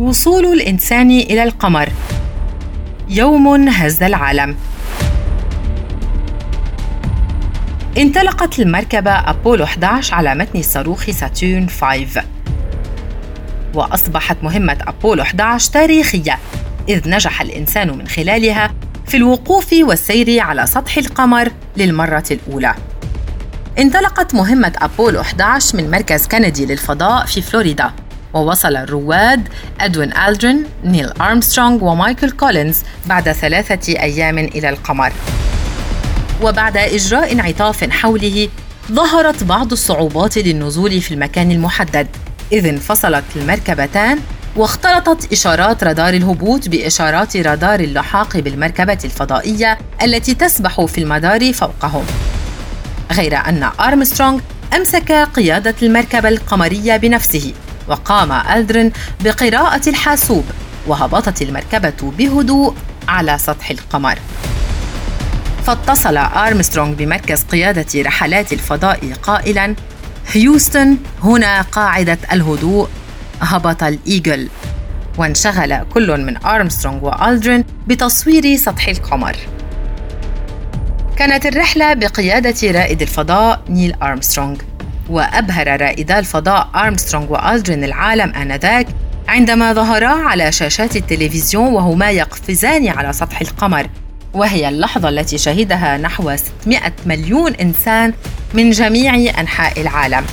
وصول الإنسان إلى القمر. يوم هز العالم. انطلقت المركبة أبولو 11 على متن الصاروخ ساتورن 5 وأصبحت مهمة أبولو 11 تاريخية إذ نجح الإنسان من خلالها في الوقوف والسير على سطح القمر للمرة الأولى. انطلقت مهمة أبولو 11 من مركز كندي للفضاء في فلوريدا. ووصل الرواد أدوين ألدرين، نيل أرمسترونغ ومايكل كولينز بعد ثلاثة أيام إلى القمر. وبعد إجراء انعطاف حوله ظهرت بعض الصعوبات للنزول في المكان المحدد. إذ انفصلت المركبتان واختلطت إشارات رادار الهبوط بإشارات رادار اللحاق بالمركبة الفضائية التي تسبح في المدار فوقهم. غير أن أرمسترونغ أمسك قيادة المركبة القمرية بنفسه. وقام ألدرين بقراءة الحاسوب وهبطت المركبة بهدوء على سطح القمر. فاتصل أرمسترونغ بمركز قيادة رحلات الفضاء قائلاً هيوستن هنا قاعدة الهدوء. هبط الإيجل. وانشغل كل من أرمسترونغ وألدرين بتصوير سطح القمر. كانت الرحلة بقيادة رائد الفضاء نيل أرمسترونغ. وأبهر رائدا الفضاء أرمسترونغ وألدرين العالم آنذاك عندما ظهرا على شاشات التلفزيون وهما يقفزان على سطح القمر. وهي اللحظة التي شهدها نحو 600 مليون إنسان من جميع أنحاء العالم.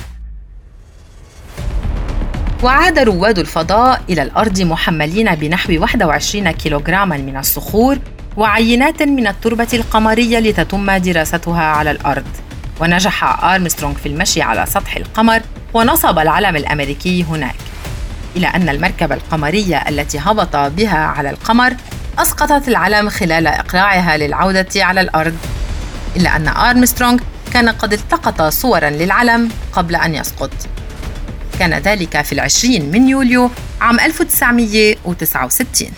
وعاد رواد الفضاء إلى الأرض محملين بنحو 21 كيلوغراما من الصخور وعينات من التربة القمرية لتتم دراستها على الأرض. ونجح آرمسترونغ في المشي على سطح القمر ونصب العلم الأمريكي هناك. إلى أن المركبة القمرية التي هبط بها على القمر أسقطت العلم خلال إقلاعها للعودة على الأرض. إلا أن آرمسترونغ كان قد التقط صورا للعلم قبل أن يسقط. كان ذلك في العشرين من يوليو عام 1969